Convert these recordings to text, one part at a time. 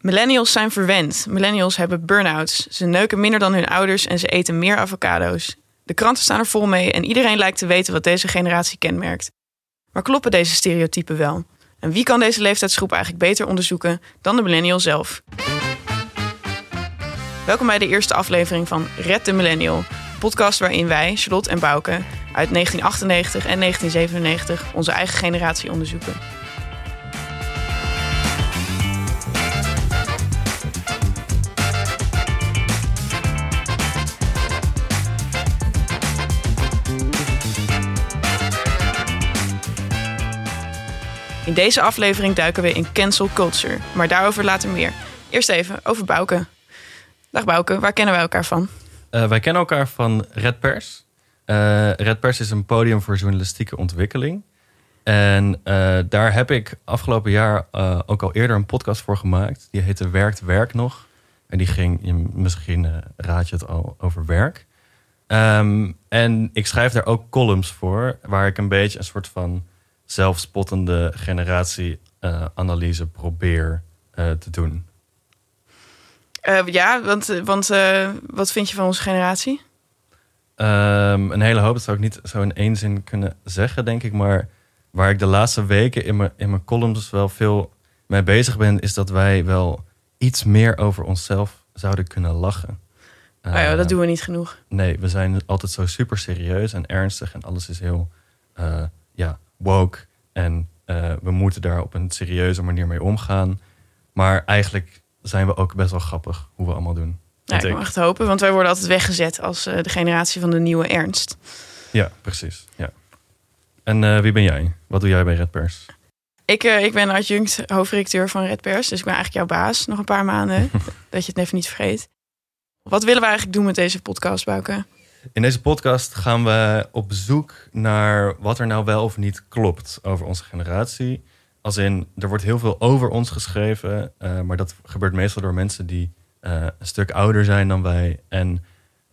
Millennials zijn verwend. Millennials hebben burn-outs. Ze neuken minder dan hun ouders en ze eten meer avocado's. De kranten staan er vol mee en iedereen lijkt te weten wat deze generatie kenmerkt. Maar kloppen deze stereotypen wel? En wie kan deze leeftijdsgroep eigenlijk beter onderzoeken dan de millennial zelf? Welkom bij de eerste aflevering van Red de Millennial, een podcast waarin wij, Charlotte en Bouke, uit 1998 en 1997 onze eigen generatie onderzoeken. In deze aflevering duiken we in cancel culture, maar daarover later meer. Eerst even over Bouke. Dag Bouke, waar kennen wij elkaar van? Uh, wij kennen elkaar van Red Pers. Uh, Red Pers is een podium voor journalistieke ontwikkeling. En uh, daar heb ik afgelopen jaar ook al eerder een podcast voor gemaakt. Die heette Werkt Werk nog. En die ging, misschien raad je het al, over werk. Um, en ik schrijf daar ook columns voor, waar ik een beetje een soort van zelfspottende generatieanalyse probeer uh, te doen. Uh, ja, want, want uh, wat vind je van onze generatie? Um, een hele hoop, dat zou ik niet zo in één zin kunnen zeggen, denk ik. Maar waar ik de laatste weken in mijn, in mijn columns wel veel mee bezig ben, is dat wij wel iets meer over onszelf zouden kunnen lachen. Oh ja, dat doen we niet genoeg. Nee, we zijn altijd zo super serieus en ernstig en alles is heel uh, ja, woke. En uh, we moeten daar op een serieuze manier mee omgaan. Maar eigenlijk zijn we ook best wel grappig hoe we allemaal doen. Ja, ik mag het hopen, want wij worden altijd weggezet als uh, de generatie van de nieuwe ernst. Ja, precies. Ja. En uh, wie ben jij? Wat doe jij bij Red Pers? Ik, ik ben adjunct hoofdredacteur van Red Pers. Dus ik ben eigenlijk jouw baas nog een paar maanden. dat je het even niet vergeet. Wat willen we eigenlijk doen met deze podcast, Bouke? In deze podcast gaan we op zoek naar wat er nou wel of niet klopt over onze generatie. Als in, er wordt heel veel over ons geschreven, uh, maar dat gebeurt meestal door mensen die uh, een stuk ouder zijn dan wij. En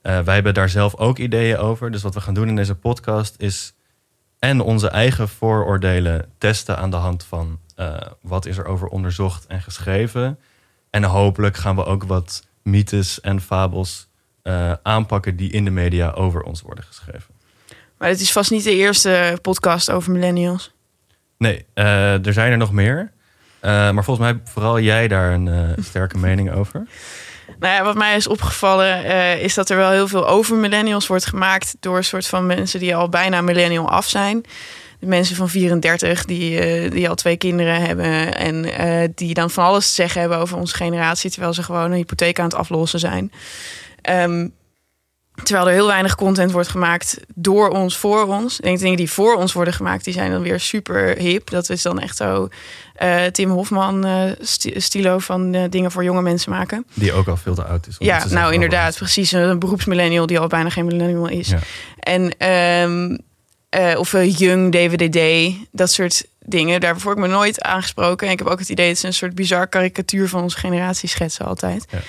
uh, wij hebben daar zelf ook ideeën over. Dus wat we gaan doen in deze podcast is en onze eigen vooroordelen testen aan de hand van wat is er over onderzocht en geschreven. En hopelijk gaan we ook wat mythes en fabels uh, aanpakken die in de media over ons worden geschreven. Maar het is vast niet de eerste podcast over millennials. Nee, uh, er zijn er nog meer. Uh, maar volgens mij vooral jij daar een sterke mening over. Nou ja, wat mij is opgevallen is dat er wel heel veel over millennials wordt gemaakt door een soort van mensen die al bijna millennial af zijn. De mensen van 34 die, die al twee kinderen hebben en die dan van alles te zeggen hebben over onze generatie, terwijl ze gewoon een hypotheek aan het aflossen zijn. Um, terwijl er heel weinig content wordt gemaakt door ons, voor ons. Ik denk dingen die voor ons worden gemaakt, die zijn dan weer super hip. Dat is dan echt zo uh, Tim Hofman uh, stilo van uh, dingen voor jonge mensen maken. Die ook al veel te oud is. Ja, nou inderdaad, precies. Een beroepsmillennial die al bijna geen millennial is. Ja. En um, of Young, DVDD, dat soort dingen. Daarvoor heb ik me nooit aangesproken. En ik heb ook het idee dat ze een soort bizar karikatuur van onze generatie schetsen altijd. Ja.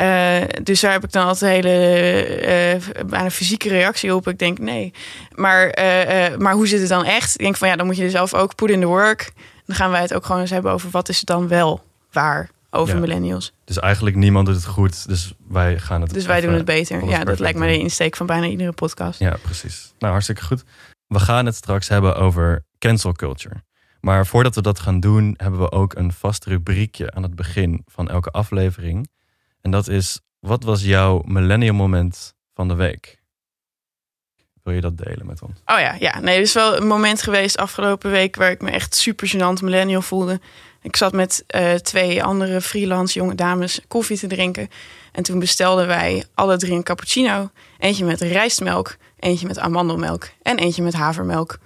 Uh, dus daar heb ik dan altijd een hele uh, bijna fysieke reactie op. Ik denk nee. Maar, uh, maar hoe zit het dan echt? Ik denk van ja, dan moet je er zelf ook put in the work. Dan gaan wij het ook gewoon eens hebben over wat is het dan wel waar over ja. millennials. Dus eigenlijk niemand doet het goed, dus wij gaan het. Dus wij doen het beter. Ja, dat lijkt me de insteek van bijna iedere podcast. Ja, precies. Nou, hartstikke goed. We gaan het straks hebben over cancel culture. Maar voordat we dat gaan doen, hebben we ook een vast rubriekje aan het begin van elke aflevering. En dat is, wat was jouw millennium moment van de week? Wil je dat delen met ons? Oh ja, ja. Nee, er is wel een moment geweest afgelopen week waar ik me echt super gênant millennial voelde. Ik zat met uh, twee andere freelance jonge dames koffie te drinken. En toen bestelden wij alle drie een cappuccino. Eentje met rijstmelk, eentje met amandelmelk en eentje met havermelk.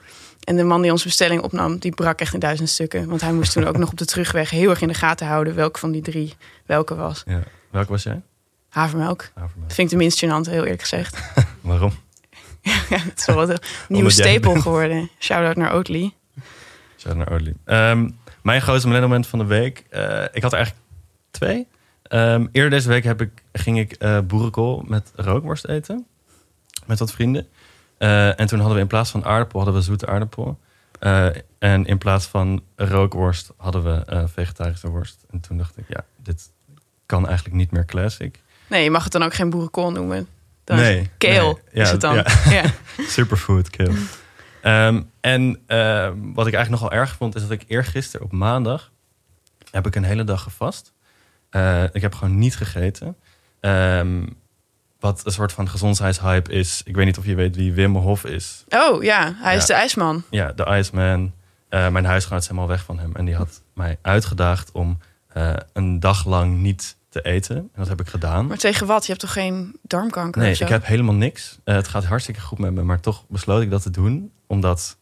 En de man die onze bestelling opnam, die brak echt in duizend stukken. Want hij moest toen ook nog op de terugweg heel erg in de gaten houden welke van die drie welke was. Ja. Welke was jij? Havermelk. Havermelk. Vind ik de minst gênant, heel eerlijk gezegd. Waarom? ja, het is wel wat een nieuwe stapel geworden. Shout-out naar Oatly. Shout-out naar Oatly. Um, mijn grootste moment van de week. Uh, ik had er eigenlijk twee. Um, eerder deze week heb ik, ging ik uh, boerenkool met rookworst eten. Met wat vrienden. Uh, en toen hadden we in plaats van aardappel, hadden we zoete aardappel. Eh, en in plaats van rookworst hadden we eh, vegetarische worst. En toen dacht ik, ja, dit kan eigenlijk niet meer classic. Nee, je mag het dan ook geen boerenkool noemen. Dan Nee, nee. Ja, is het dan. ja. Ja. Superfood kill. Ehm, en eh, wat ik eigenlijk nogal erg vond, is dat ik eergisteren op maandag heb ik een hele dag gevast. Eh, ik heb gewoon niet gegeten. Ehm, wat een soort van gezondheidshype is. Ik weet niet of je weet wie Wim Hof is. Oh ja, hij is de ijsman. Ja, de Iceman. Eh, mijn huisgenoot is helemaal weg van hem. En die had mij uitgedaagd om eh, een dag lang niet te eten. En dat heb ik gedaan. Maar tegen wat? Je hebt toch geen darmkanker Nee, ik heb helemaal niks. Eh, het gaat hartstikke goed met me, maar toch besloot ik dat te doen. Omdat,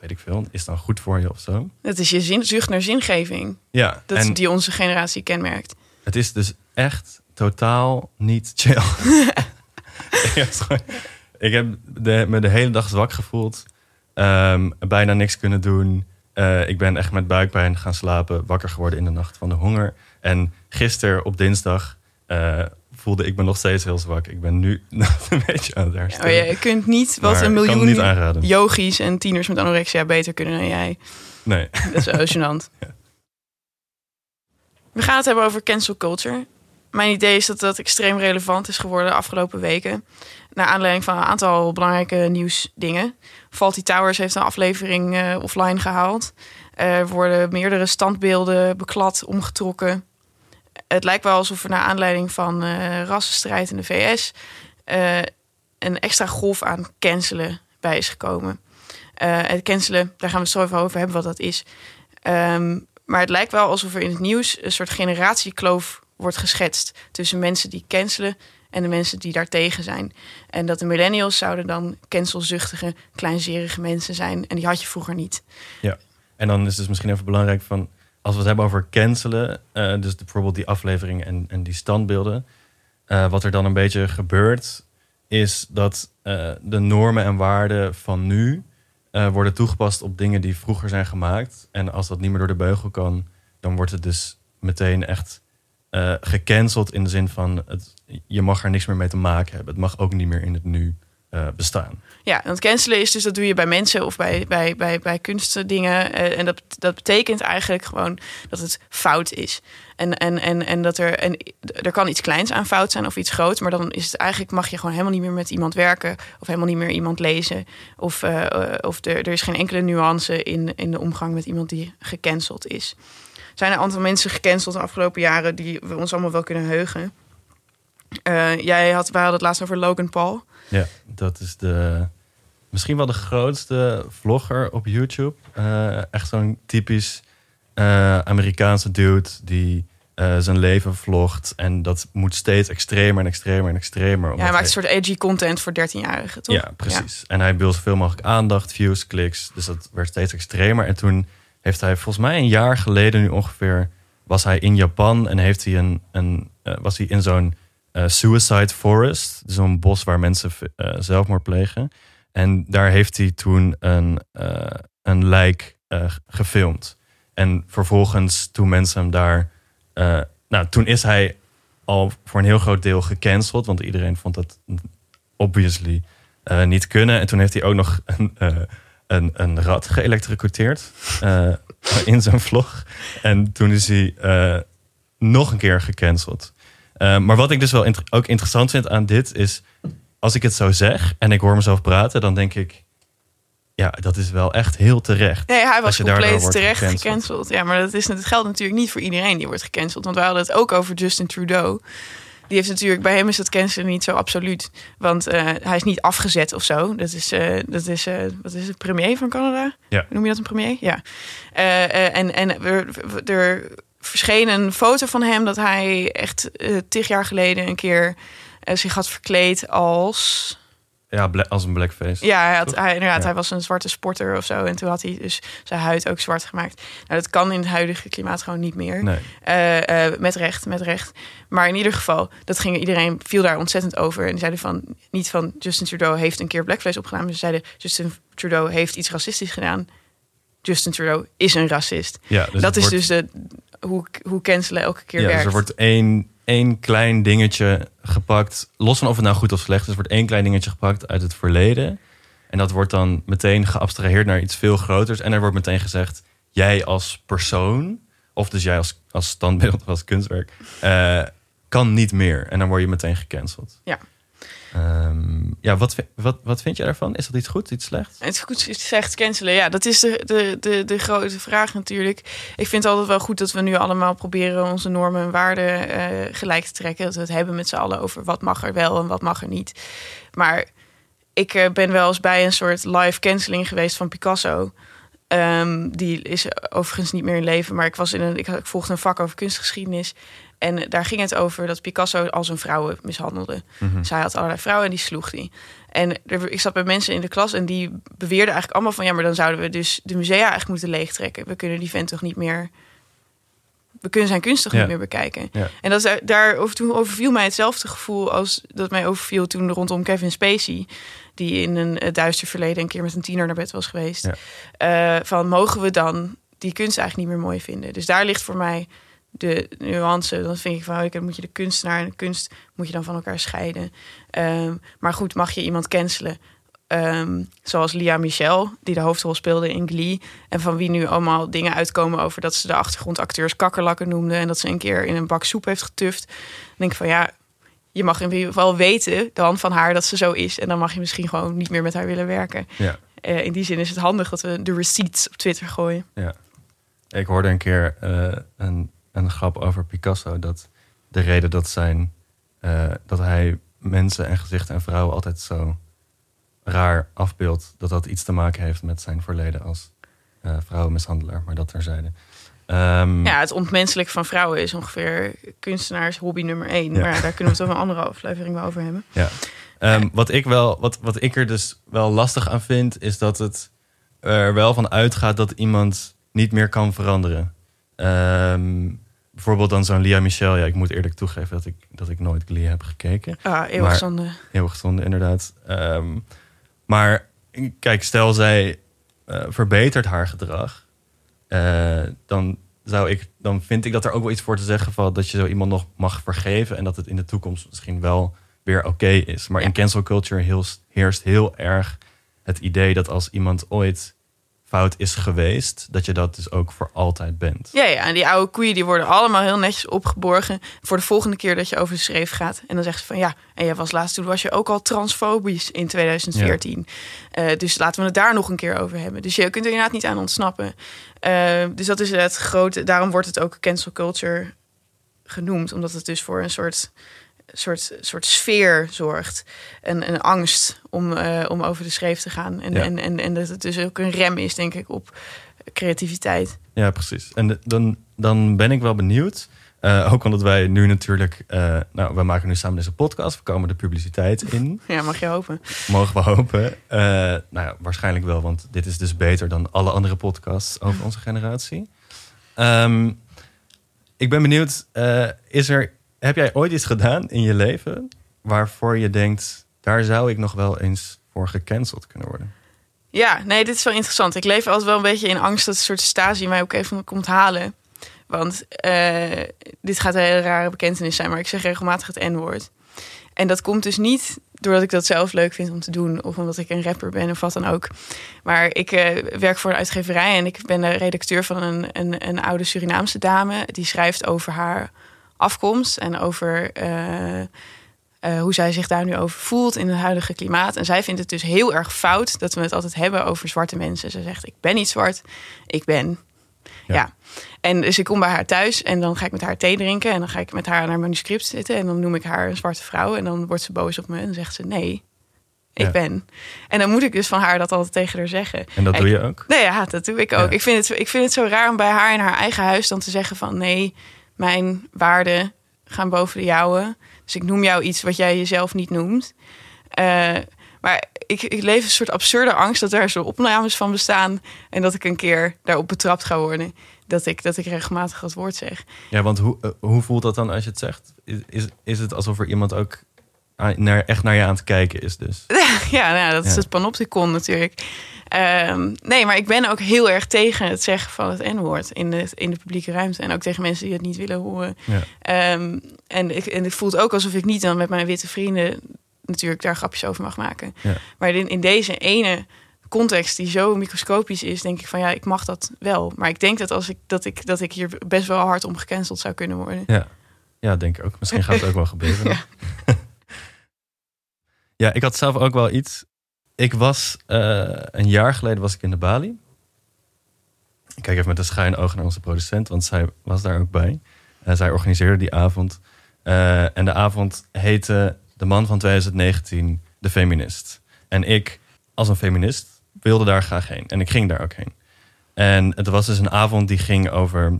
weet ik veel, is dan goed voor je of zo. Dat is je zin, zucht naar zingeving. Ja, Dat en is die onze generatie kenmerkt. het is dus echt totaal niet chill. ik heb, het gewoon- ik heb de, me de hele dag zwak gevoeld. Ehm, bijna niks kunnen doen. Eh, ik ben echt met buikpijn gaan slapen. Wakker geworden in de nacht van de honger. En gisteren op dinsdag eh, voelde ik me nog steeds heel zwak. Ik ben nu een beetje aan het Oh, herstellen. je kunt niet wat Maar een miljoen yogis en tieners met anorexia beter kunnen dan jij. Nee. Dat is gênant. Ja. We gaan het hebben over cancel culture. Mijn idee is dat dat extreem relevant is geworden de afgelopen weken. Naar aanleiding van een aantal belangrijke nieuwsdingen. Faulty Towers heeft een aflevering eh, offline gehaald. Er worden meerdere standbeelden beklad, omgetrokken. Het lijkt wel alsof er naar aanleiding van eh rassenstrijd in de VS... eh, een extra golf aan cancelen bij is gekomen. Eh, het cancelen, daar gaan we het zo even over hebben wat dat is. Ehm, maar het lijkt wel alsof er in het nieuws een soort generatiekloof wordt geschetst tussen mensen die cancelen en de mensen die daartegen zijn. En dat de millennials zouden dan cancelzuchtige, kleinzerige mensen zijn. En die had je vroeger niet. En dan is het dus misschien even belangrijk van... als we het hebben over cancelen... eh, dus bijvoorbeeld die aflevering en, en die standbeelden... eh, wat er dan een beetje gebeurt... is dat eh, de normen en waarden van nu... worden toegepast op dingen die vroeger zijn gemaakt. En als dat niet meer door de beugel kan... dan wordt het dus meteen echt gecanceld... in de zin van het, je mag er niks meer mee te maken hebben. Het mag ook niet meer in het nu eh, bestaan. Ja, want cancelen is dus dat doe je bij mensen of bij, bij, bij, bij kunstdingen. Eh, en dat, dat betekent eigenlijk gewoon dat het fout is. En, en, en, en dat er, en er kan iets kleins aan fout zijn of iets groots. Maar dan is het eigenlijk mag je gewoon helemaal niet meer met iemand werken. Of helemaal niet meer iemand lezen. Of, eh, of er, er is geen enkele nuance in, in de omgang met iemand die gecanceld is. Er zijn een aantal mensen gecanceld de afgelopen jaren die we ons allemaal wel kunnen heugen. Jij had, wij hadden het laatst over Logan Paul. Ja, dat is de misschien wel de grootste vlogger op YouTube. Eh, echt zo'n typisch eh, Amerikaanse dude die eh, zijn leven vlogt. En dat moet steeds extremer en extremer en extremer. Ja, hij maakt een soort edgy content voor 13-jarigen, toch? Ja, precies. En hij wil zoveel mogelijk aandacht, views, kliks. Dus dat werd steeds extremer. En toen heeft hij volgens mij een jaar geleden nu ongeveer... was hij in Japan en heeft hij een, een, was hij in zo'n suicide forest. Zo'n bos waar mensen eh, zelfmoord plegen. En daar heeft hij toen een, eh, een lijk eh, gefilmd. En vervolgens toen mensen hem daar... eh, nou, toen is hij al voor een heel groot deel gecanceld. Want iedereen vond dat obviously eh, niet kunnen. En toen heeft hij ook nog een, eh, een, een rat geëlectrocuteerd eh, in zijn vlog. En toen is hij eh, nog een keer gecanceld. Eh, maar wat ik dus wel inter- ook interessant vind aan dit is... als ik het zo zeg en ik hoor mezelf praten... dan denk ik, ja, dat is wel echt heel terecht. Nee, hij was compleet terecht gecanceld. gecanceld. Ja, maar dat, is, dat geldt natuurlijk niet voor iedereen die wordt gecanceld. Want we hadden het ook over Justin Trudeau. Die heeft natuurlijk, bij hem is dat cancelen niet zo absoluut. Want eh, hij is niet afgezet of zo. Dat is, eh, dat is eh, wat is het, premier van Canada? Ja. Noem je dat een premier? Ja. En en er, er verscheen een foto van hem dat hij echt eh tig jaar geleden een keer eh, zich had verkleed als... Ja, als een blackface. Ja, hij, had, hij, inderdaad, Ja. hij was een zwarte sporter of zo. En toen had hij dus zijn huid ook zwart gemaakt. Nou, dat kan in het huidige klimaat gewoon niet meer. Nee. Eh, met recht, met recht. Maar in ieder geval, dat ging iedereen viel daar ontzettend over. En die zeiden van niet van Justin Trudeau heeft een keer blackface opgedaan. Maar ze zeiden Justin Trudeau heeft iets racistisch gedaan. Justin Trudeau is een racist. Ja, dus dat is wordt- dus de, hoe, hoe cancelen elke keer ja, werkt. dus er wordt één, één klein dingetje gepakt. Los van of het nou goed of slecht is, wordt één klein dingetje gepakt uit het verleden. En En dat wordt dan meteen geabstraheerd naar iets veel groters. En er wordt meteen gezegd, jij als persoon, of dus jij als, als standbeeld of als kunstwerk, eh, kan niet meer. En dan word je meteen gecanceld. Ja. Ehm, ja, wat, wat, wat vind je daarvan? Is dat iets goed, iets slechts? Het goed zegt cancelen. Ja, dat is de, de, de, de grote vraag natuurlijk. Ik vind het altijd wel goed dat we nu allemaal proberen onze normen en waarden eh, gelijk te trekken. Dat we het hebben met z'n allen over wat mag er wel en wat mag er niet. Maar ik eh, ben wel eens bij een soort live canceling geweest van Picasso. Ehm, die is overigens niet meer in leven, maar ik, was in een, ik volgde een vak over kunstgeschiedenis. En daar ging het over dat Picasso al zijn vrouwen mishandelde. Mhm. Zij had allerlei vrouwen en die sloeg die. En er, ik zat bij mensen in de klas en die beweerden eigenlijk allemaal van... ja, maar dan zouden we dus de musea eigenlijk moeten leegtrekken. We kunnen die vent toch niet meer... We kunnen zijn kunst toch Ja. niet meer bekijken. Ja. En dat, is- daar over, toen overviel mij hetzelfde gevoel als dat mij overviel toen rondom Kevin Spacey. Die in een eh, duister verleden een keer met een tiener naar bed was geweest. Ja. Eh, van mogen we dan die kunst eigenlijk niet meer mooi vinden? Dus daar ligt voor mij de nuance. Dan vind ik van, dan moet je de kunstenaar en de kunst moet je dan van elkaar scheiden. Ehm, maar goed, mag je iemand cancelen? Ehm, zoals Lia Michel, die de hoofdrol speelde in Glee. En van wie nu allemaal dingen uitkomen over dat ze de achtergrondacteurs kakkerlakken noemde. En dat ze een keer in een bak soep heeft getuft. Dan denk ik van ja, je mag in ieder geval weten dan van haar dat ze zo is. En dan mag je misschien gewoon niet meer met haar willen werken. Ja. Eh, in die zin is het handig dat we de receipts op Twitter gooien. Ik hoorde een keer eh, een, een grap over Picasso. Dat de reden dat, zijn, eh, dat hij mensen en gezichten en vrouwen altijd zo raar afbeeldt. Dat dat iets te maken heeft met zijn verleden als eh, vrouwenmishandelaar. Maar dat terzijde. Ehm, Ja, het ontmenselijken van vrouwen is ongeveer kunstenaars hobby nummer één. Ja. Maar daar kunnen we op een andere aflevering wel over hebben. Ja. Ehm, wat, ik wel, wat, wat ik er dus wel lastig aan vind, is dat het er wel van uitgaat dat iemand niet meer kan veranderen. Ehm, bijvoorbeeld dan zo'n Lia Michel. Ja, ik moet eerlijk toegeven dat ik, dat ik nooit Glee heb gekeken. Ah, eeuwig Maar- zonde. Heel gezonde, inderdaad. Ehm, maar kijk, stel zij eh, verbetert haar gedrag, eh, dan, zou ik, dan vind ik dat er ook wel iets voor te zeggen van dat je zo iemand nog mag vergeven en dat het in de toekomst misschien wel weer oké is. Maar Ja. in cancel culture heerst heel erg het idee dat als iemand ooit fout is geweest, dat je dat dus ook voor altijd bent. Ja, ja, en die oude koeien die worden allemaal heel netjes opgeborgen voor de volgende keer dat je over de schreef gaat. En dan zeggen ze van ja, en jij was laatst toen was je ook al transfobisch in 2014. Eh, dus laten we het daar nog een keer over hebben. Dus je kunt er inderdaad niet aan ontsnappen. Eh, dus dat is het grote. Daarom wordt het ook cancel culture genoemd, omdat het dus voor een soort soort, soort sfeer zorgt. En een angst om, eh, om over de schreef te gaan. En, Ja. en, en, en dat het dus ook een rem is, denk ik, op creativiteit. Ja, precies. En de- dan, dan ben ik wel benieuwd. eh, ook omdat wij nu natuurlijk... eh, nou, we maken nu samen deze podcast. We komen de publiciteit in. Ja, mag je hopen. Mogen we hopen. Nou ja, waarschijnlijk wel. Want dit is dus beter dan alle andere podcasts over onze generatie. Ehm, ik ben benieuwd. is er, heb jij ooit iets gedaan in je leven... waarvoor je denkt... daar zou ik nog wel eens voor gecanceld kunnen worden? Ja, nee, dit is wel interessant. Ik leef altijd wel een beetje in angst dat een soort Stasi mij ook even komt halen. Want eh, dit gaat een hele rare bekentenis zijn, maar ik zeg regelmatig het N-woord. En dat komt dus niet doordat ik dat zelf leuk vind om te doen... of omdat ik een rapper ben of wat dan ook. Maar ik eh, werk voor een uitgeverij en ik ben de redacteur van een, een, een oude Surinaamse dame... die schrijft over haar afkomst en over... eh, eh, hoe zij zich daar nu over voelt in het huidige klimaat. En zij vindt het dus heel erg fout dat we het altijd hebben over zwarte mensen. Ze zegt: Ik ben niet zwart, ik ben. Ja. Ja. En dus ik kom bij haar thuis en dan ga ik met haar thee drinken. En dan ga ik met haar naar manuscript zitten. En dan noem ik haar een zwarte vrouw. En dan wordt ze boos op me en zegt ze: Nee, ik Ja. ben. En dan moet ik dus van haar dat altijd tegen haar zeggen. En dat doe je ook? Nee, ja, dat doe ik ook. Ja. Ik, vind het, ik vind het zo raar om bij haar in haar eigen huis dan te zeggen van nee, mijn waarden gaan boven de jouwe. Dus ik noem jou iets wat jij jezelf niet noemt. Eh, maar ik, ik leef een soort absurde angst dat er zo opnames van bestaan. En dat ik een keer daarop betrapt ga worden. Dat ik, dat ik regelmatig dat woord zeg. Ja, want hoe, eh, hoe voelt dat dan als je het zegt? Is, is, het alsof er iemand ook naar, echt naar je aan het kijken is dus? ja, nou, dat is Ja. het panopticon natuurlijk. Ehm, nee, maar ik ben ook heel erg tegen het zeggen van het N-woord in de, in de publieke ruimte. En ook tegen mensen die het niet willen horen. Ja. Ehm, en, ik, en het voelt ook alsof ik niet dan met mijn witte vrienden natuurlijk daar grapjes over mag maken. Ja. Maar in, in deze ene context die zo microscopisch is, denk ik van ja, ik mag dat wel. Maar ik denk dat als ik dat ik dat ik hier best wel hard om gecanceld zou kunnen worden. Ja. ja, denk ik ook. Misschien gaat het ook wel gebeuren. Ja. ik had zelf ook wel iets. Ik was eh, een jaar geleden was ik in de Bali. Ik kijk even met een schuin oog naar onze producent, want zij was daar ook bij. Eh, zij organiseerde die avond. Eh, en de avond heette De Man van 2019, De Feminist. En ik, als een feminist, wilde daar graag heen. En ik ging daar ook heen. En het was dus een avond die ging over...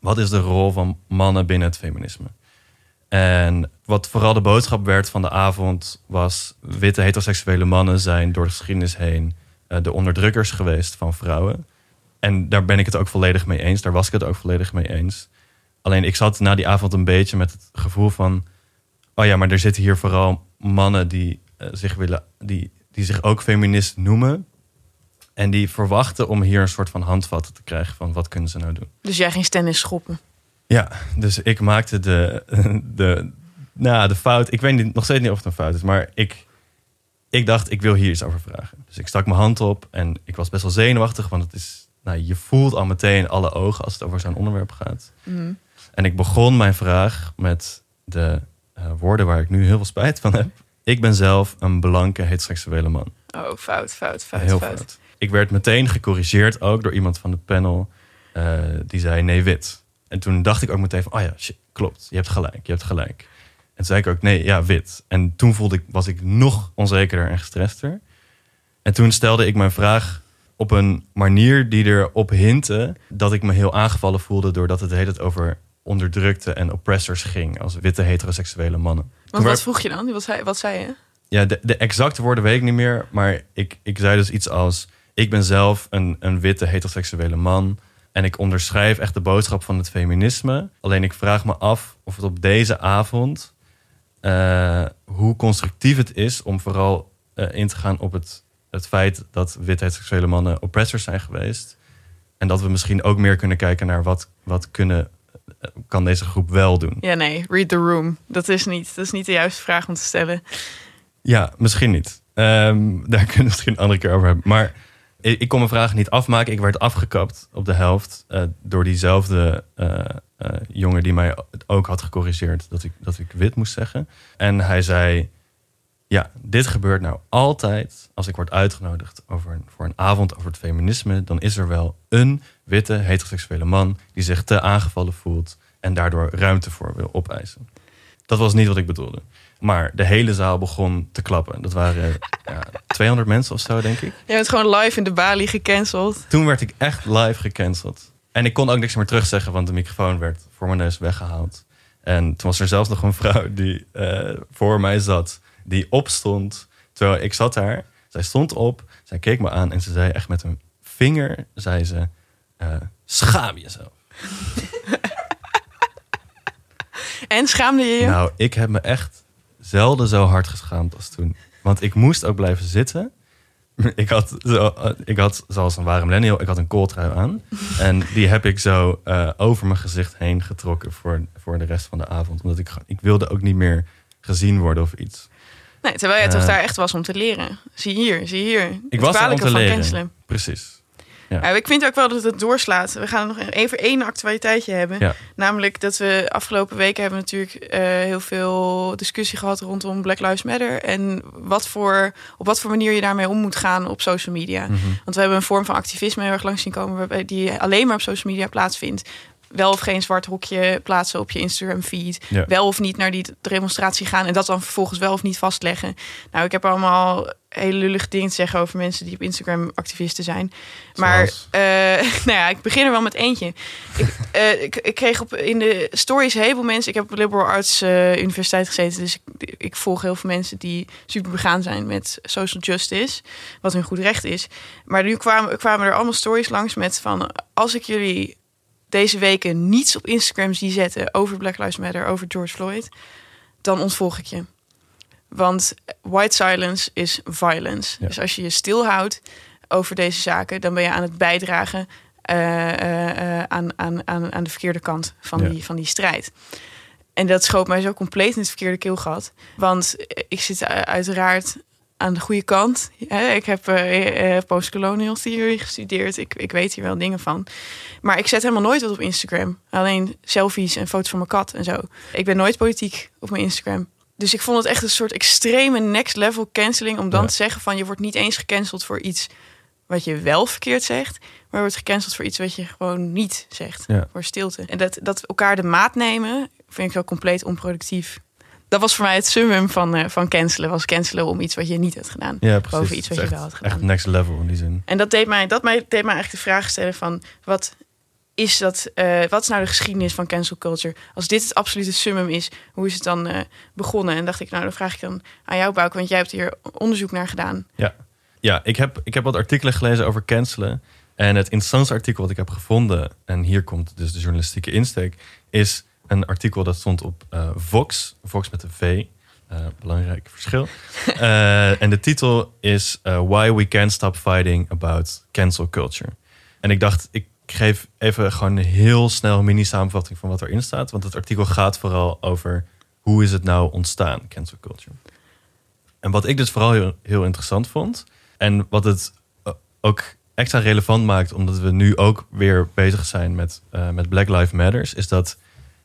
wat is de rol van mannen binnen het feminisme? En wat vooral de boodschap werd van de avond... was witte heteroseksuele mannen zijn door de geschiedenis heen... eh, de onderdrukkers geweest van vrouwen. En daar ben ik het ook volledig mee eens. Daar was ik het ook volledig mee eens. Alleen ik zat na die avond een beetje met het gevoel van... oh ja, maar er zitten hier vooral mannen die, eh, zich, willen, die, die zich ook feminist noemen... en die verwachten om hier een soort van handvatten te krijgen... van wat kunnen ze nou doen. Dus jij ging tennis schoppen. Ja, dus ik maakte de, de, nou, de fout. Ik weet niet, nog steeds niet of het een fout is, maar ik, ik dacht, ik wil hier iets over vragen. Dus ik stak mijn hand op en ik was best wel zenuwachtig, want het is, nou, je voelt al meteen alle ogen als het over zo'n onderwerp gaat. Mhm. En ik begon mijn vraag met de eh, woorden waar ik nu heel veel spijt van heb. Ik ben zelf een blanke heteroseksuele man. Oh, fout, fout, fout, Heel fout. fout. Ik werd meteen gecorrigeerd ook door iemand van het panel. eh, die zei nee, wit. En toen dacht ik ook meteen van, oh ja, shit, klopt. Je hebt gelijk, je hebt gelijk. En toen zei ik ook, nee, ja, wit. En toen voelde ik, was ik nog onzekerder en gestrester. En toen stelde ik mijn vraag op een manier die erop hintte... dat ik me heel aangevallen voelde... doordat het de hele tijd over onderdrukte en oppressors ging... als witte heteroseksuele mannen. Want wat vroeg je dan? Wat zei, wat zei je? ja, de, de exacte woorden weet ik niet meer. Maar ik, ik zei dus iets als... Ik ben zelf een, een witte heteroseksuele man. En ik onderschrijf echt de boodschap van het feminisme. Alleen ik vraag me af of het op deze avond... eh, hoe constructief het is om vooral eh, in te gaan op het, het feit... dat witte heteroseksuele mannen oppressors zijn geweest. En dat we misschien ook meer kunnen kijken naar wat, wat kunnen, eh, kan deze groep wel doen. Ja, nee, read the room. Dat is niet, dat is niet de juiste vraag om te stellen. Ja, misschien niet. Ehm, daar kunnen we misschien een andere keer over hebben. Maar ik, kon mijn vragen niet afmaken. Ik werd afgekapt op de helft eh, door diezelfde eh, eh, jongen die mij ook had gecorrigeerd dat ik, dat ik wit moest zeggen. En hij zei: Ja, dit gebeurt nou altijd als ik word uitgenodigd over een, voor een avond over het feminisme. Dan is er wel een witte heteroseksuele man die zich te aangevallen voelt en daardoor ruimte voor wil opeisen. Dat was niet wat ik bedoelde. Maar de hele zaal begon te klappen. Dat waren ja, 200 mensen of zo, denk ik. Je bent gewoon live in de Bali gecanceld. Toen werd ik echt live gecanceld. En ik kon ook niks meer terugzeggen, want de microfoon werd voor mijn neus weggehaald. En toen was er zelfs nog een vrouw die eh, voor mij zat, die opstond. Terwijl ik zat daar. Zij stond op, zij keek me aan en ze zei echt met een vinger, zei ze, eh, schaam jezelf. En schaamde je je? Nou, ik heb me echt zelden zo hard geschaamd als toen. Want ik moest ook blijven zitten. Ik had, zo, ik had zoals een ware millennial, ik had een kooltrui aan. En die heb ik zo eh, over mijn gezicht heen getrokken voor, voor de rest van de avond. Omdat ik, ik wilde ook niet meer gezien worden of iets. Nee, terwijl je Eh. toch daar echt was om te leren. Zie hier, zie hier. Ik Het was om te leren. Precies. Ja, ik vind ook wel dat het doorslaat. We gaan nog even één actualiteitje hebben. Ja. Namelijk dat we afgelopen weken hebben natuurlijk eh, heel veel discussie gehad rondom Black Lives Matter. En wat voor, op wat voor manier je daarmee om moet gaan op social media. Mhm. Want we hebben een vorm van activisme heel erg langs zien komen, waarbij die alleen maar op social media plaatsvindt. Wel of geen zwart hokje plaatsen op je Instagram feed. Ja. Wel of niet naar die demonstratie gaan. En dat dan vervolgens wel of niet vastleggen. Nou, ik heb allemaal hele lullige dingen te zeggen over mensen die op Instagram activisten zijn. Maar eh, nou ja, ik begin er wel met eentje. Ik, eh, ik, ik kreeg op, in de stories een heleboel mensen. Ik heb op de Liberal Arts eh, Universiteit gezeten. Dus ik, ik volg heel veel mensen die super begaan zijn met social justice. Wat hun goed recht is. Maar nu kwamen, kwamen er allemaal stories langs met van... als ik jullie deze weken niets op Instagram zie zetten... over Black Lives Matter, over George Floyd... dan ontvolg ik je. Want white silence is violence. Ja. Dus als je je stilhoudt over deze zaken... dan ben je aan het bijdragen eh, eh, eh, aan, aan, aan, aan de verkeerde kant van, Ja. die, van die strijd. En dat schoot mij zo compleet in het verkeerde keelgat. Want ik zit uiteraard aan de goede kant. Ik heb uh, postcolonial theory gestudeerd. Ik, ik weet hier wel dingen van. Maar ik zet helemaal nooit wat op Instagram. Alleen selfies en foto's van mijn kat en zo. Ik ben nooit politiek op mijn Instagram. Dus ik vond het echt een soort extreme next level canceling. Om dan te zeggen van je wordt niet eens gecanceld voor iets wat je wel verkeerd zegt. Maar wordt gecanceld voor iets wat je gewoon niet zegt. Voor stilte. En dat, dat elkaar de maat nemen vind ik wel compleet onproductief dat was voor mij het summum van, uh, van cancelen. Was cancelen om iets wat je niet hebt gedaan. Ja, precies. Boven iets wat je wel had gedaan. Echt next level in die zin. En dat deed mij, dat mij, deed mij eigenlijk de vraag stellen van... wat is, dat, uh, wat is nou de geschiedenis van cancel culture? Als dit het absolute summum is, hoe is het dan uh, begonnen? En dacht ik, nou dan vraag ik dan aan jou, Bouk, want jij hebt hier onderzoek naar gedaan. Ja, ja ik, heb, ik heb wat artikelen gelezen over cancelen. En het interessantste artikel wat ik heb gevonden... en hier komt dus de journalistieke insteek... is een artikel dat stond op uh, Vox, Vox met een V. Uh, belangrijk verschil. Uh, en de titel is Why We Can't Stop Fighting About Cancel Culture. En ik dacht, ik geef even gewoon een heel snel een mini-samenvatting van wat erin staat. Want het artikel gaat vooral over hoe is het nou ontstaan, cancel culture. En wat ik dus vooral heel, heel interessant vond. En wat het ook extra relevant maakt, omdat we nu ook weer bezig zijn met, met Black Lives Matters, is dat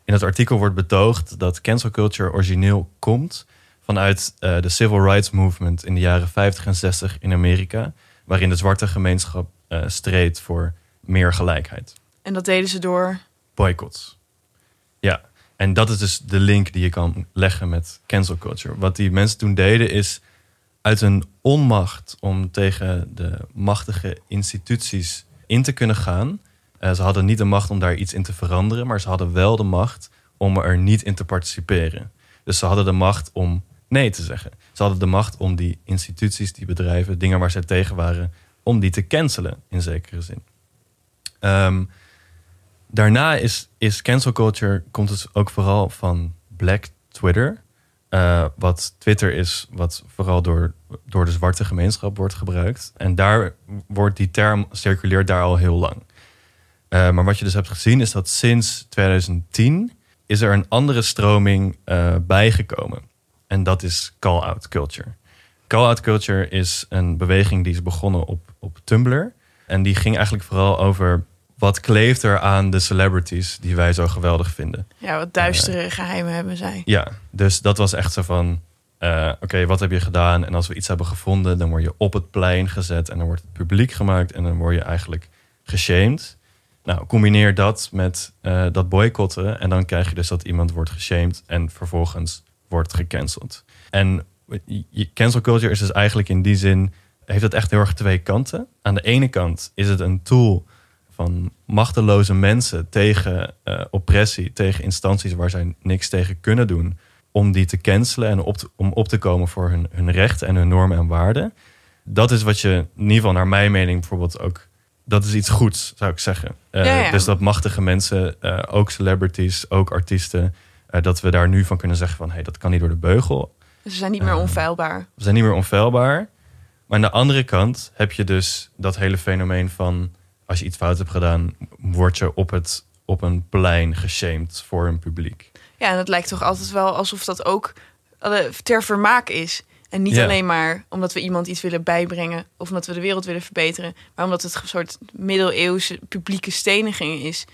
in het artikel wordt betoogd dat cancel culture origineel komt vanuit uh, de civil rights movement in de jaren 50 en 60 in Amerika, waarin de zwarte gemeenschap uh, streed voor meer gelijkheid. En dat deden ze door boycotts. Ja, en dat is dus de link die je kan leggen met cancel culture. Wat die mensen toen deden is uit een onmacht om tegen de machtige instituties in te kunnen gaan, uh, ze hadden niet de macht om daar iets in te veranderen, maar ze hadden wel de macht om er niet in te participeren. Dus ze hadden de macht om nee te zeggen. Ze hadden de macht om die instituties, die bedrijven, dingen waar ze tegen waren, om die te cancelen in zekere zin. Um, daarna is, is cancel culture, komt het ook vooral van black Twitter. Uh, wat Twitter is, wat vooral door, door de zwarte gemeenschap wordt gebruikt. En daar wordt die term circuleert daar al heel lang. Uh, maar wat je dus hebt gezien is dat sinds 2010 is er een andere stroming uh, bijgekomen. En dat is call-out culture. Call-out culture is een beweging die is begonnen op, op Tumblr. En die ging eigenlijk vooral over wat kleeft er aan de celebrities die wij zo geweldig vinden. Ja, wat duistere uh, geheimen hebben zij. Ja, dus dat was echt zo van... Uh, Oké, wat heb je gedaan? En als we iets hebben gevonden, dan word je op het plein gezet... en dan wordt het publiek gemaakt en dan word je eigenlijk geshamed. Nou, combineer dat met uh, dat boycotten. En dan krijg je dus dat iemand wordt geshamed en vervolgens wordt gecanceld. En cancel culture is dus eigenlijk in die zin, heeft het echt heel erg twee kanten. Aan de ene kant is het een tool van machteloze mensen tegen uh, oppressie, tegen instanties waar zij niks tegen kunnen doen, om die te cancelen en om op te komen voor hun, hun rechten en hun normen en waarden. Dat is wat je in ieder geval naar mijn mening bijvoorbeeld ook dat is iets goeds, zou ik zeggen. Uh, Dus dat machtige mensen, uh, ook celebrities, ook artiesten, uh, dat we daar nu van kunnen zeggen van hé, hey, dat kan niet door de beugel. Dus ze zijn niet meer onfeilbaar. We zijn niet meer onfeilbaar. Maar aan de andere kant heb je dus dat hele fenomeen van als je iets fout hebt gedaan, word je op, het, op een plein geshamed voor een publiek. Ja, en het lijkt toch altijd wel alsof dat ook ter vermaak is. En niet alleen maar omdat we iemand iets willen bijbrengen of omdat we de wereld willen verbeteren, maar omdat het een soort middeleeuwse publieke steniging is.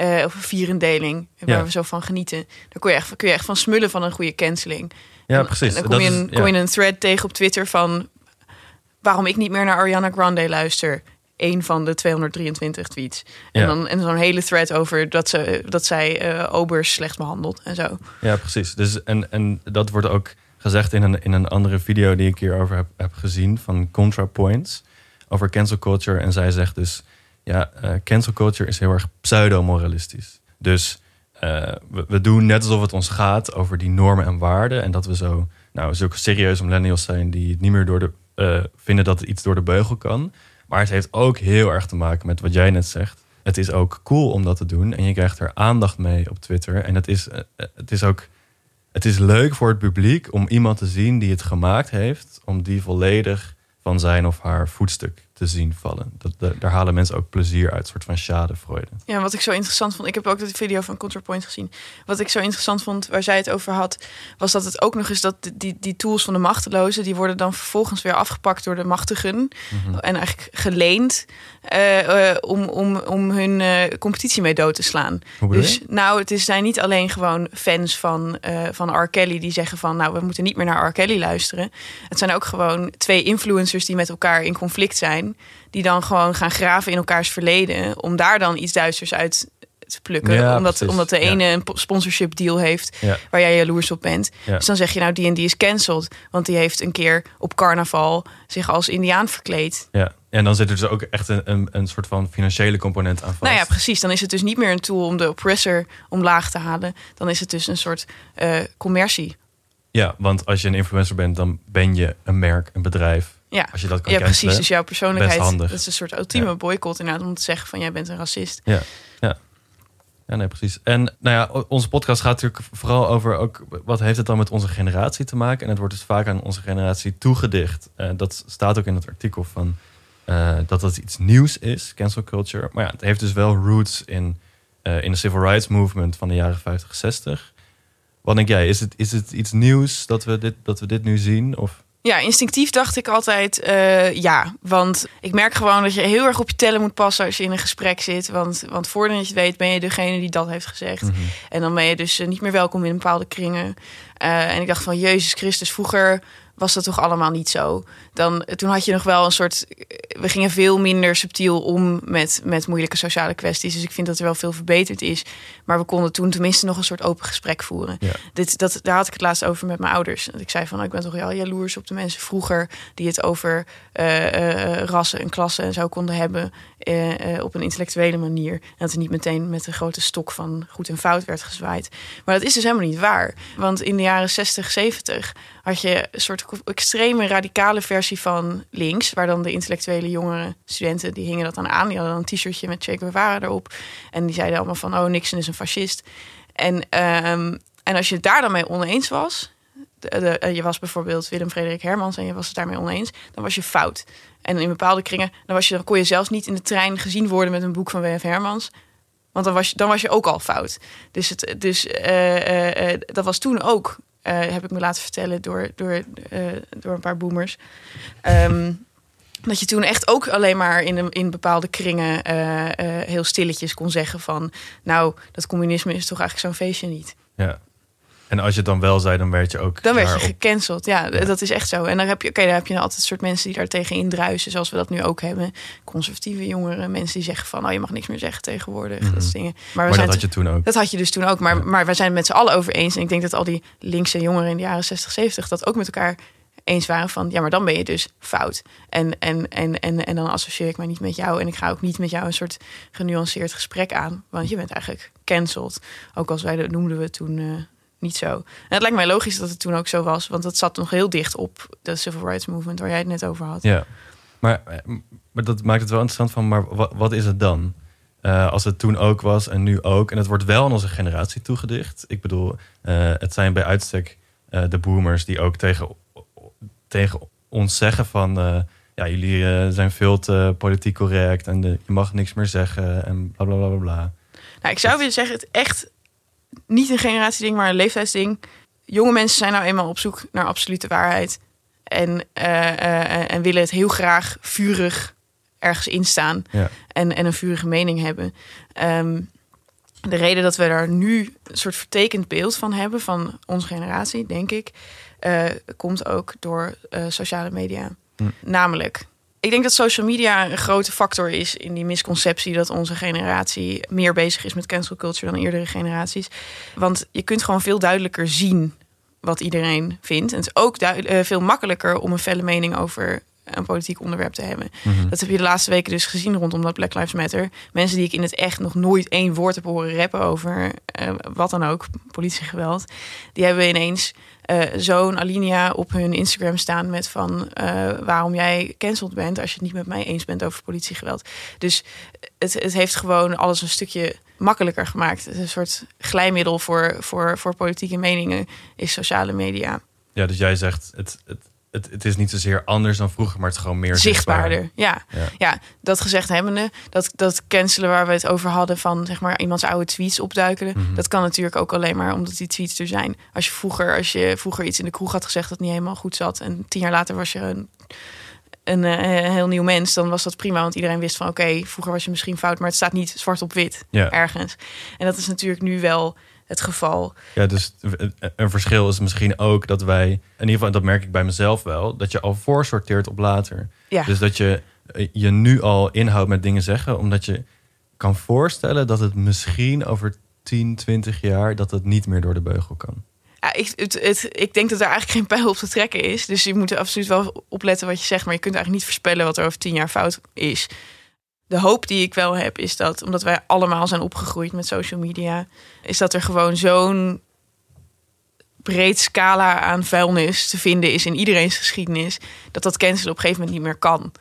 Uh, of een vierendeling, waar we zo van genieten. Dan kun je, echt, kun je echt van smullen van een goede canceling. Ja, precies. dan kom je, een, kom je een thread tegen op Twitter van waarom ik niet meer naar Ariana Grande luister. Een van de 223 tweets. En dan en zo'n hele thread over dat, ze, dat zij uh, obers slecht behandelt en zo. Ja, precies. Dus, en, en dat wordt ook gezegd in een, in een andere video die ik hierover heb, heb gezien van ContraPoints over cancel culture. En zij zegt dus, ja, uh, cancel culture is heel erg pseudo-moralistisch. Dus uh, we, doen net alsof het ons gaat over die normen en waarden. En dat we zo, nou, zulke serieuze millennials zijn die het niet meer door de, uh, vinden dat iets door de beugel kan. Maar het heeft ook heel erg te maken met wat jij net zegt. Het is ook cool om dat te doen. En je krijgt er aandacht mee op Twitter. En het is, het is ook het is leuk voor het publiek om iemand te zien die het gemaakt heeft, om die volledig van zijn of haar voetstuk te zien vallen. Dat, de- daar halen mensen ook plezier uit, een soort van schadefreude. Ja, wat ik zo interessant vond, ik heb ook de video van ContraPoint gezien. Wat ik zo interessant vond, waar zij het over had, was dat het ook nog eens dat die, die tools van de machtelozen, die worden dan vervolgens weer afgepakt door de machtigen en eigenlijk geleend eh, eh, om, om, om hun eh, competitie mee dood te slaan. Dus je? nou, het is, zijn niet alleen gewoon fans van, van R. Kelly die zeggen van nou, we moeten niet meer naar R. Kelly luisteren. Het zijn ook gewoon twee influencers die met elkaar in conflict zijn, die dan gewoon gaan graven in elkaars verleden om daar dan iets Duitsers uit te plukken. Ja, omdat, precies. omdat de Ja. ene een po- sponsorship deal heeft Ja. waar jij jaloers op bent. Dus dan zeg je nou, die en die is cancelled. Want die heeft een keer op carnaval zich als indiaan verkleed. Ja. En dan zit er dus ook echt een, een, een soort van financiële component aan vast. Nou ja, precies. Dan is het dus niet meer een tool om de oppressor omlaag te halen. Dan is het dus een soort eh, commercie. Ja, want als je een influencer bent, dan ben je een merk, een bedrijf. Ja, Als je dat kan ja precies. Dus jouw persoonlijkheid, dat is een soort ultieme Ja. boycott inderdaad. Om te zeggen van jij bent een racist. Ja, ja. Ja, nee, precies. En nou ja, onze podcast gaat natuurlijk vooral over ook wat heeft het dan met onze generatie te maken. En het wordt dus vaak aan onze generatie toegedicht. Eh, dat staat ook in het artikel van eh, dat dat iets nieuws is, cancel culture. Maar ja, het heeft dus wel roots in, eh, in de civil rights movement van de jaren 50, 60. Wat denk jij? Is het, is het iets nieuws dat we dit, dat we dit nu zien? Of Ja, instinctief dacht ik altijd eh, ja. Want ik merk gewoon dat je heel erg op je tellen moet passen als je in een gesprek zit. Want, want voordat je het weet ben je degene die dat heeft gezegd. Mhm. En dan ben je dus eh, niet meer welkom in bepaalde kringen. Eh, en ik dacht van, Jezus Christus, vroeger was dat toch allemaal niet zo. Dan, toen had je nog wel een soort... We gingen veel minder subtiel om met, met moeilijke sociale kwesties. Dus ik vind dat er wel veel verbeterd is. Maar we konden toen tenminste nog een soort open gesprek voeren. Ja. Dit, dat, daar had ik het laatst over met mijn ouders. Ik zei van, nou, ik ben toch wel jaloers op de mensen vroeger... die het over eh, eh, rassen en klassen en zo konden hebben... eh, eh, op een intellectuele manier. En dat er niet meteen met een grote stok van goed en fout werd gezwaaid. Maar dat is dus helemaal niet waar. Want in de jaren 60, 70 had je een soort extreme radicale versie van links... waar dan de intellectuele jongere studenten, die hingen dat dan aan. Die hadden dan een t-shirtje met Che Guevara erop. En die zeiden allemaal van, oh, Nixon is een fascist. En, ehm, en als je daar dan mee oneens was... Eh, je was bijvoorbeeld Willem Frederik Hermans en je was het daarmee oneens, dan was je fout. En in bepaalde kringen, dan, was je, dan kon je zelfs niet in de trein gezien worden met een boek van W.F. Hermans. Want dan was je, dan was je ook al fout. Dus, het, dus eh, eh, dat was toen ook, eh, heb ik me laten vertellen door, door, eh, door een paar boomers. Ehm, dat je toen echt ook alleen maar in, in bepaalde kringen eh, heel stilletjes kon zeggen van... nou, dat communisme is toch eigenlijk zo'n feestje niet. ja. En als je het dan wel zei, dan werd je ook Dan werd je gecanceld. Ja, dat is echt zo. En dan heb je, oké, dan heb je altijd soort mensen die daar tegen indruisen, zoals we dat nu ook hebben. Conservatieve jongeren, mensen die zeggen van, oh, je mag niks meer zeggen tegenwoordig. Dat soort dingen. Maar, Maar zijn dat had je toen ook. dat had je dus toen ook. Maar, Ja. maar wij zijn het met z'n allen over eens. En ik denk dat al die linkse jongeren in de jaren 60, 70 dat ook met elkaar eens waren van ja, maar dan ben je dus fout. En, en, en, en, en dan associeer ik mij niet met jou. En ik ga ook niet met jou een soort genuanceerd gesprek aan. Want je bent eigenlijk cancelled. Ook als wij dat noemden we toen eh, niet zo. En het lijkt mij logisch dat het toen ook zo was. Want dat zat nog heel dicht op de civil rights movement waar jij het net over had. Ja, maar, maar dat maakt het wel interessant van, maar wat, wat is het dan? Eh, als het toen ook was en nu ook. En het wordt wel aan onze generatie toegedicht. Ik bedoel, eh, het zijn bij uitstek eh, de boomers die ook tegen, tegen ons zeggen van... ja, jullie zijn veel te politiek correct en de, je mag niks meer zeggen en bla bla bla bla. bla. Nou, ik zou willen zeggen, het echt niet een generatieding, maar een leeftijdsding. Jonge mensen zijn nou eenmaal op zoek naar absolute waarheid. En, eh, eh, en willen het heel graag vurig ergens instaan. Ja. En, en een vurige mening hebben. Ehm, de reden dat we daar nu een soort vertekend beeld van hebben van onze generatie, denk ik, eh, komt ook door eh, sociale media. Hm. Namelijk, ik denk dat social media een grote factor is in die misconceptie dat onze generatie meer bezig is met cancel culture dan eerdere generaties. Want je kunt gewoon veel duidelijker zien wat iedereen vindt. En het is ook eh, veel makkelijker om een felle mening over een politiek onderwerp te hebben. Mhm. Dat heb je de laatste weken dus gezien rondom dat Black Lives Matter. Mensen die ik in het echt nog nooit één woord heb horen rappen over eh, wat dan ook, politiegeweld. Die hebben ineens eh, zo'n alinea op hun Instagram staan met van eh, waarom jij cancelled bent als je het niet met mij eens bent over politiegeweld. Dus het, het heeft gewoon alles een stukje makkelijker gemaakt. Het is een soort glijmiddel voor, voor, voor politieke meningen is sociale media. Ja, dus jij zegt, het, het, het, het is niet zozeer anders dan vroeger, maar het is gewoon meer zichtbaarder. Ja. Ja. ja, dat gezegd hebbende, dat, dat cancelen waar we het over hadden van zeg maar iemands oude tweets opduiken, Mhm. dat kan natuurlijk ook alleen maar omdat die tweets er zijn. Als je vroeger, als je vroeger iets in de kroeg had gezegd dat niet helemaal goed zat en tien jaar later was je een, een, eh, heel nieuw mens, dan was dat prima, want iedereen wist van oké, vroeger was je misschien fout, maar het staat niet zwart op wit Ja. ergens. En dat is natuurlijk nu wel het geval. Ja, dus een verschil is misschien ook dat wij, in ieder geval, dat merk ik bij mezelf wel, dat je al voorsorteert op later. Ja. Dus dat je eh, je nu al inhoudt met dingen zeggen, omdat je kan voorstellen dat het misschien over 10, 20 jaar dat het niet meer door de beugel kan. Ja, ik, het, het, ik denk dat er eigenlijk geen pijl op te trekken is. Dus je moet er absoluut wel opletten wat je zegt. Maar je kunt eigenlijk niet voorspellen wat er over tien jaar fout is. De hoop die ik wel heb is dat, omdat wij allemaal zijn opgegroeid met social media, is dat er gewoon zo'n breed scala aan vuilnis te vinden is in iedereen's geschiedenis, dat dat cancelen op een gegeven moment niet meer kan.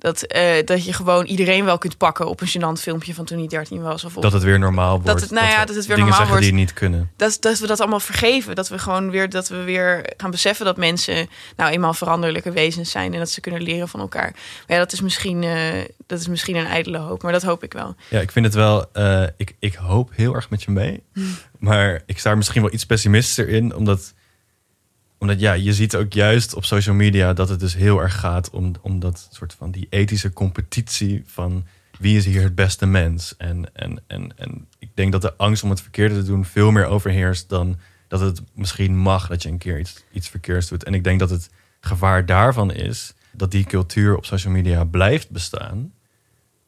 Dat, eh, dat je gewoon iedereen wel kunt pakken op een gênant filmpje van toen hij 13 was. Of op Dat het weer normaal wordt. het- nou ja, dat het weer dingen normaal wordt. die niet kunnen. dat, dat we dat allemaal vergeven. Dat we gewoon weer, dat we weer gaan beseffen dat mensen nou eenmaal veranderlijke wezens zijn en dat ze kunnen leren van elkaar. Maar ja, dat is misschien, eh, dat is misschien een ijdele hoop, maar dat hoop ik wel. Ja, ik vind het wel. eh, ik, ik hoop heel erg met je mee. Maar ik sta er misschien wel iets pessimistischer in. Omdat, omdat ja, je ziet ook juist op social media dat het dus heel erg gaat om, om dat soort van die ethische competitie van wie is hier het beste mens. En, en, en, en ik denk dat de angst om het verkeerde te doen veel meer overheerst dan dat het misschien mag dat je een keer iets, iets verkeerds doet. En ik denk dat het gevaar daarvan is dat die cultuur op social media blijft bestaan.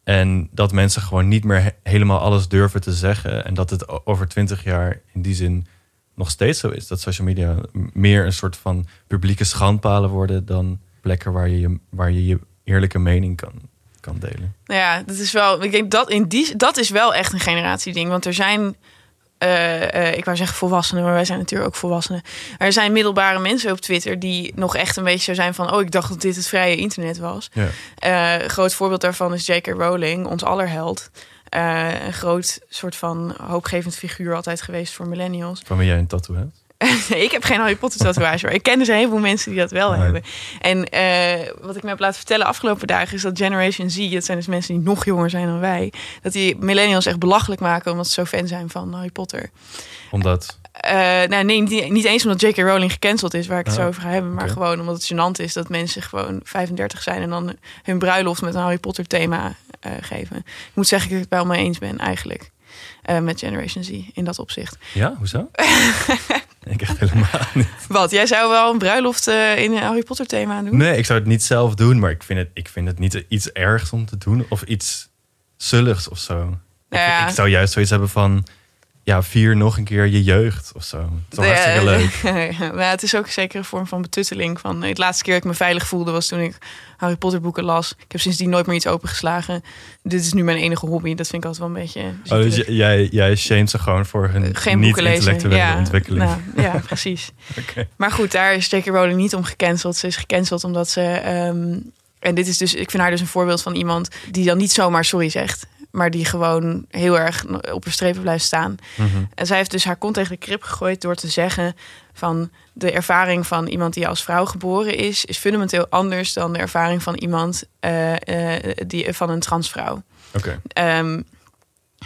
En dat mensen gewoon niet meer he- helemaal alles durven te zeggen. En dat het over twintig jaar in die zin nog steeds zo is. Dat social media meer een soort van publieke schandpalen worden dan plekken waar je je, waar je, je eerlijke mening kan, kan delen. Nou ja, dat is wel. Ik denk dat in die dat is wel echt een generatieding. Want er zijn. eh, eh, ik wou zeggen volwassenen, maar wij zijn natuurlijk ook volwassenen. Er zijn middelbare mensen op Twitter die nog echt een beetje zo zijn van: oh, ik dacht dat dit het vrije internet was. Ja. Eh, groot voorbeeld daarvan is J.K. Rowling, ons allerheld. Eh, een groot soort van hoopgevend figuur altijd geweest voor millennials. Wie jij een tattoo hebt. Ik heb geen Harry Potter tatoeage, maar ik ken dus een heleboel mensen die dat wel Nee. hebben. En eh, wat ik me heb laten vertellen afgelopen dagen is dat Generation Z, dat zijn dus mensen die nog jonger zijn dan wij, dat die millennials echt belachelijk maken omdat ze zo fan zijn van Harry Potter. Omdat. Eh, nou, nee, niet, niet eens omdat J.K. Rowling gecanceld is, waar ik het Ah, zo over ga hebben, maar gewoon omdat het gênant is dat mensen gewoon 35 zijn en dan hun bruiloft met een Harry Potter thema eh, geven. Ik moet zeggen dat ik het wel mee eens ben eigenlijk. eh, met Generation Z in dat opzicht. Ja, hoezo? ik echt helemaal niet. Wat, jij zou wel een bruiloft eh, in een Harry Potter thema doen? Nee, ik zou het niet zelf doen, maar ik vind het, ik vind het niet iets ergs om te doen. Of iets zulligs of zo. Ik, Nou ja. ik zou juist zoiets hebben van... Ja, vier nog een keer je jeugd of zo. Het is wel hartstikke leuk. maar het is ook zeker een vorm van betutteling. Van, het laatste keer dat ik me veilig voelde was toen ik Harry Potter boeken las. Ik heb sindsdien nooit meer iets opengeslagen. Dit is nu mijn enige hobby. Dat vind ik altijd wel een beetje... Oh, dus jij, jij shamed ze gewoon voor hun lezen. niet-intellectuele Ja, ontwikkeling. nou, ja, precies. Maar goed, daar is J.K. Rowling niet om gecanceld. Ze is gecanceld omdat ze... ehm, en dit is dus, ik vind haar dus een voorbeeld van iemand die dan niet zomaar sorry zegt. Maar die gewoon heel erg op haar strepen blijft staan. Mhm. En zij heeft dus haar kont tegen de krip gegooid door te zeggen van de ervaring van iemand die als vrouw geboren is, is fundamenteel anders dan de ervaring van iemand eh, eh, die, van een transvrouw. Oké. Ehm,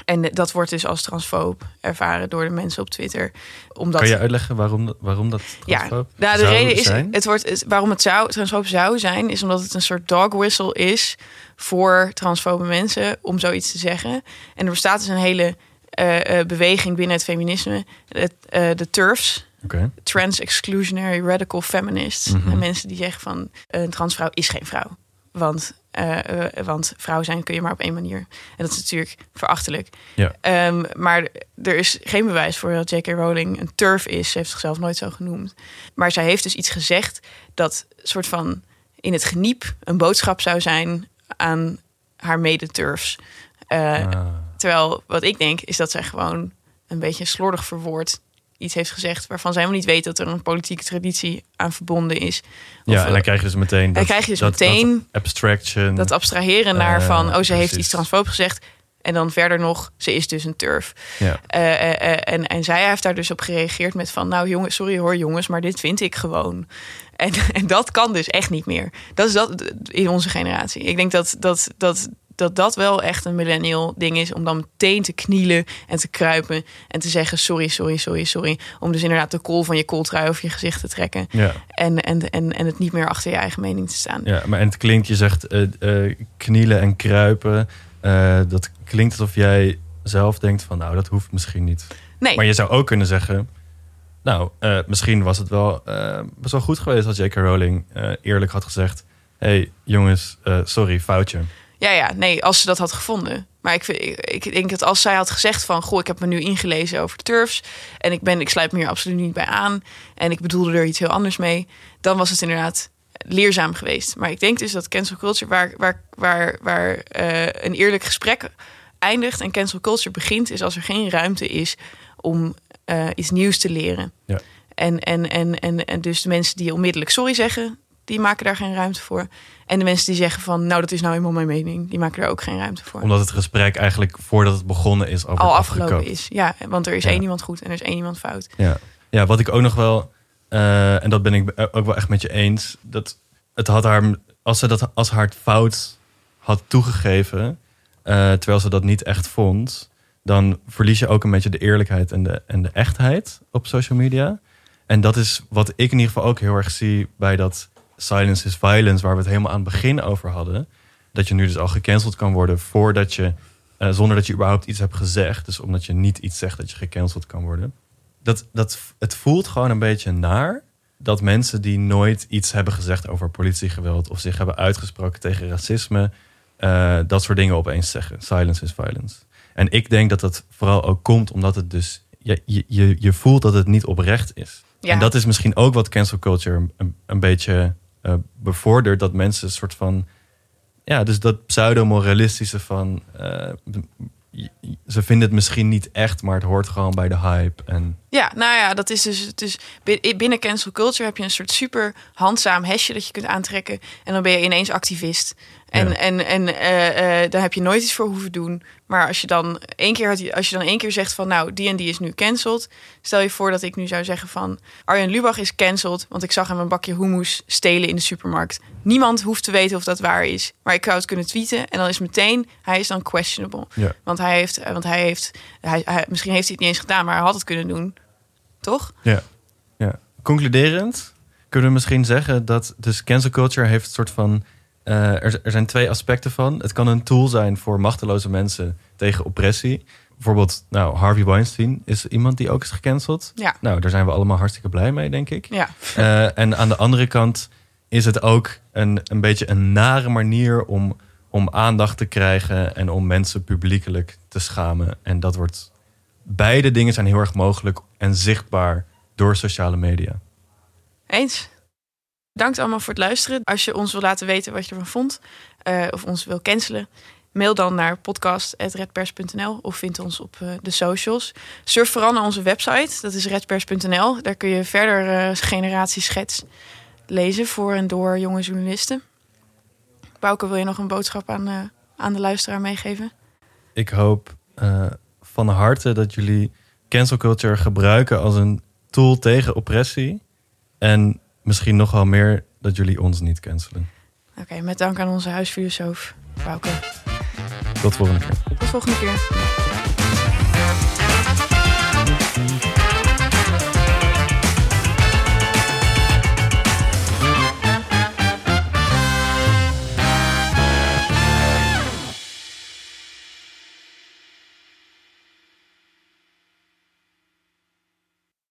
en dat wordt dus als transfoob ervaren door de mensen op Twitter. Omdat, Kan je uitleggen waarom, dat- waarom dat ja, transfoob nou, de reden is, zijn? het wordt, waarom het zou, transfoob zou zijn, is omdat het een soort dog whistle is voor transfobe mensen om zoiets te zeggen. En er bestaat dus een hele eh, eh, beweging binnen het feminisme, het, eh, de TERFs, Oké. Trans Exclusionary Radical Feminists. En mensen die zeggen van een transvrouw is geen vrouw. Want, eh, want vrouw zijn kun je maar op één manier. En dat is natuurlijk verachtelijk. Ja. Ehm, maar er is geen bewijs voor dat J.K. Rowling een turf is. Ze heeft zichzelf nooit zo genoemd. Maar zij heeft dus iets gezegd dat soort van in het geniep een boodschap zou zijn aan haar mede-turfs. Eh, Ah. Terwijl wat ik denk is dat zij gewoon een beetje slordig verwoord iets heeft gezegd waarvan zij helemaal niet weet dat er een politieke traditie aan verbonden is. Of, Ja, en eh, dan krijg je dus meteen... Dat, krijg je dus dat- meteen dat abstraction. dat abstraheren naar Eh, van oh ze heeft iets transfoob gezegd en dan verder nog ze is dus een turf. ja. Eh, eh, eh, en, en zij heeft daar dus op gereageerd met van nou jongens, sorry hoor jongens, maar dit vind ik gewoon. En, en dat kan dus echt niet meer. Dat is dat in onze generatie. Ik denk dat dat, dat, dat dat wel echt een millennial ding is. Om dan meteen te knielen en te kruipen. En te zeggen sorry, sorry, sorry, sorry. Om dus inderdaad de kool van je kooltrui over je gezicht te trekken. Ja. En, en, en, en het niet meer achter je eigen mening te staan. Ja, maar en het klinkt, je zegt eh, eh, knielen en kruipen. Eh, dat klinkt alsof jij zelf denkt van nou, dat hoeft misschien niet. Nee, Maar je zou ook kunnen zeggen, nou, eh, misschien was het wel best wel goed geweest als J.K. Rowling eh, eerlijk had gezegd, hey, jongens, sorry, foutje. Ja, ja, nee, als ze dat had gevonden. Maar ik, vind- ik, denk dat als zij had gezegd van... goh, ik heb me nu ingelezen over de turfs... en ik, ben, ik sluit me hier absoluut niet bij aan... en ik bedoelde er iets heel anders mee... dan was het inderdaad leerzaam geweest. Maar ik denk dus dat cancel culture... waar, waar, waar, waar een eerlijk gesprek eindigt... en cancel culture begint... is als er geen ruimte is om eh, iets nieuws te leren. Ja. En, en, en, en, en dus de mensen die onmiddellijk sorry zeggen... die maken daar geen ruimte voor. En de mensen die zeggen van... nou, dat is nou eenmaal mijn mening... die maken daar ook geen ruimte voor. Omdat het gesprek eigenlijk voordat het begonnen is over Al afgelopen is. Ja, want er is Ja. één iemand goed en er is één iemand fout. Ja. ja, wat ik ook nog wel, eh, en dat ben ik ook wel echt met je eens, dat het had haar, als ze dat als haar fout had toegegeven, eh, terwijl ze dat niet echt vond, dan verlies je ook een beetje de eerlijkheid en de, en de echtheid op social media. En dat is wat ik in ieder geval ook heel erg zie bij dat Silence is Violence, waar we het helemaal aan het begin over hadden. Dat je nu dus al gecanceld kan worden voordat je, eh, zonder dat je überhaupt iets hebt gezegd. Dus omdat je niet iets zegt dat je gecanceld kan worden dat, dat, het voelt gewoon een beetje naar dat mensen die nooit iets hebben gezegd over politiegeweld of zich hebben uitgesproken tegen racisme, eh, dat soort dingen opeens zeggen. Silence is violence. En ik denk dat dat vooral ook komt omdat het dus, je, je- je, voelt dat het niet oprecht is. Ja. En dat is misschien ook wat cancel culture een, een, beetje eh, bevordert, dat mensen een soort van, ja, dus dat pseudo-moralistische van, eh, ze vinden het misschien niet echt, maar het hoort gewoon bij de hype. En Ja, nou ja, dat is dus, het is bi- binnen cancel culture heb je een soort super handzaam hesje dat je kunt aantrekken. En dan ben je ineens activist. En, Ja. en, en eh, eh, daar heb je nooit iets voor hoeven doen. Maar als je dan één keer, had- als je dan één keer zegt van nou, die en die is nu cancelled. Stel je voor dat ik nu zou zeggen van Arjen Lubach is cancelled. Want ik zag hem een bakje hummus stelen in de supermarkt. Niemand hoeft te weten of dat waar is. Maar ik zou het kunnen tweeten. En dan is meteen, hij is dan questionable. Ja. Want hij heeft, eh, want hij heeft hij, hij, misschien heeft hij het niet eens gedaan, maar hij had het kunnen doen. Toch? Ja. ja. Concluderend kunnen we misschien zeggen dat dus cancel culture heeft een soort van. Eh, er, er zijn twee aspecten van. Het kan een tool zijn voor machteloze mensen tegen oppressie. Bijvoorbeeld, nou, Harvey Weinstein is iemand die ook is gecanceld. Ja. Nou, daar zijn we allemaal hartstikke blij mee, denk ik. Ja. Eh, en aan de andere kant is het ook een, een beetje een nare manier om, om aandacht te krijgen en om mensen publiekelijk te schamen. En dat wordt. Beide dingen zijn heel erg mogelijk en zichtbaar door sociale media. Eens. Bedankt allemaal voor het luisteren. Als je ons wil laten weten wat je ervan vond, eh, of ons wil cancelen, mail dan naar podcast.redpers.nl of vind ons op eh, de socials. Surf vooral naar onze website, dat is redpers.nl. Daar kun je verder eh generatieschets lezen voor en door jonge journalisten. Bouke, wil je nog een boodschap aan, aan de luisteraar meegeven? Ik hoop van harte dat jullie cancel culture gebruiken als een tool tegen oppressie. En misschien nog wel meer dat jullie ons niet cancelen. Oké, met dank aan onze huisfilosoof, Bouke. Tot volgende keer. Tot volgende keer.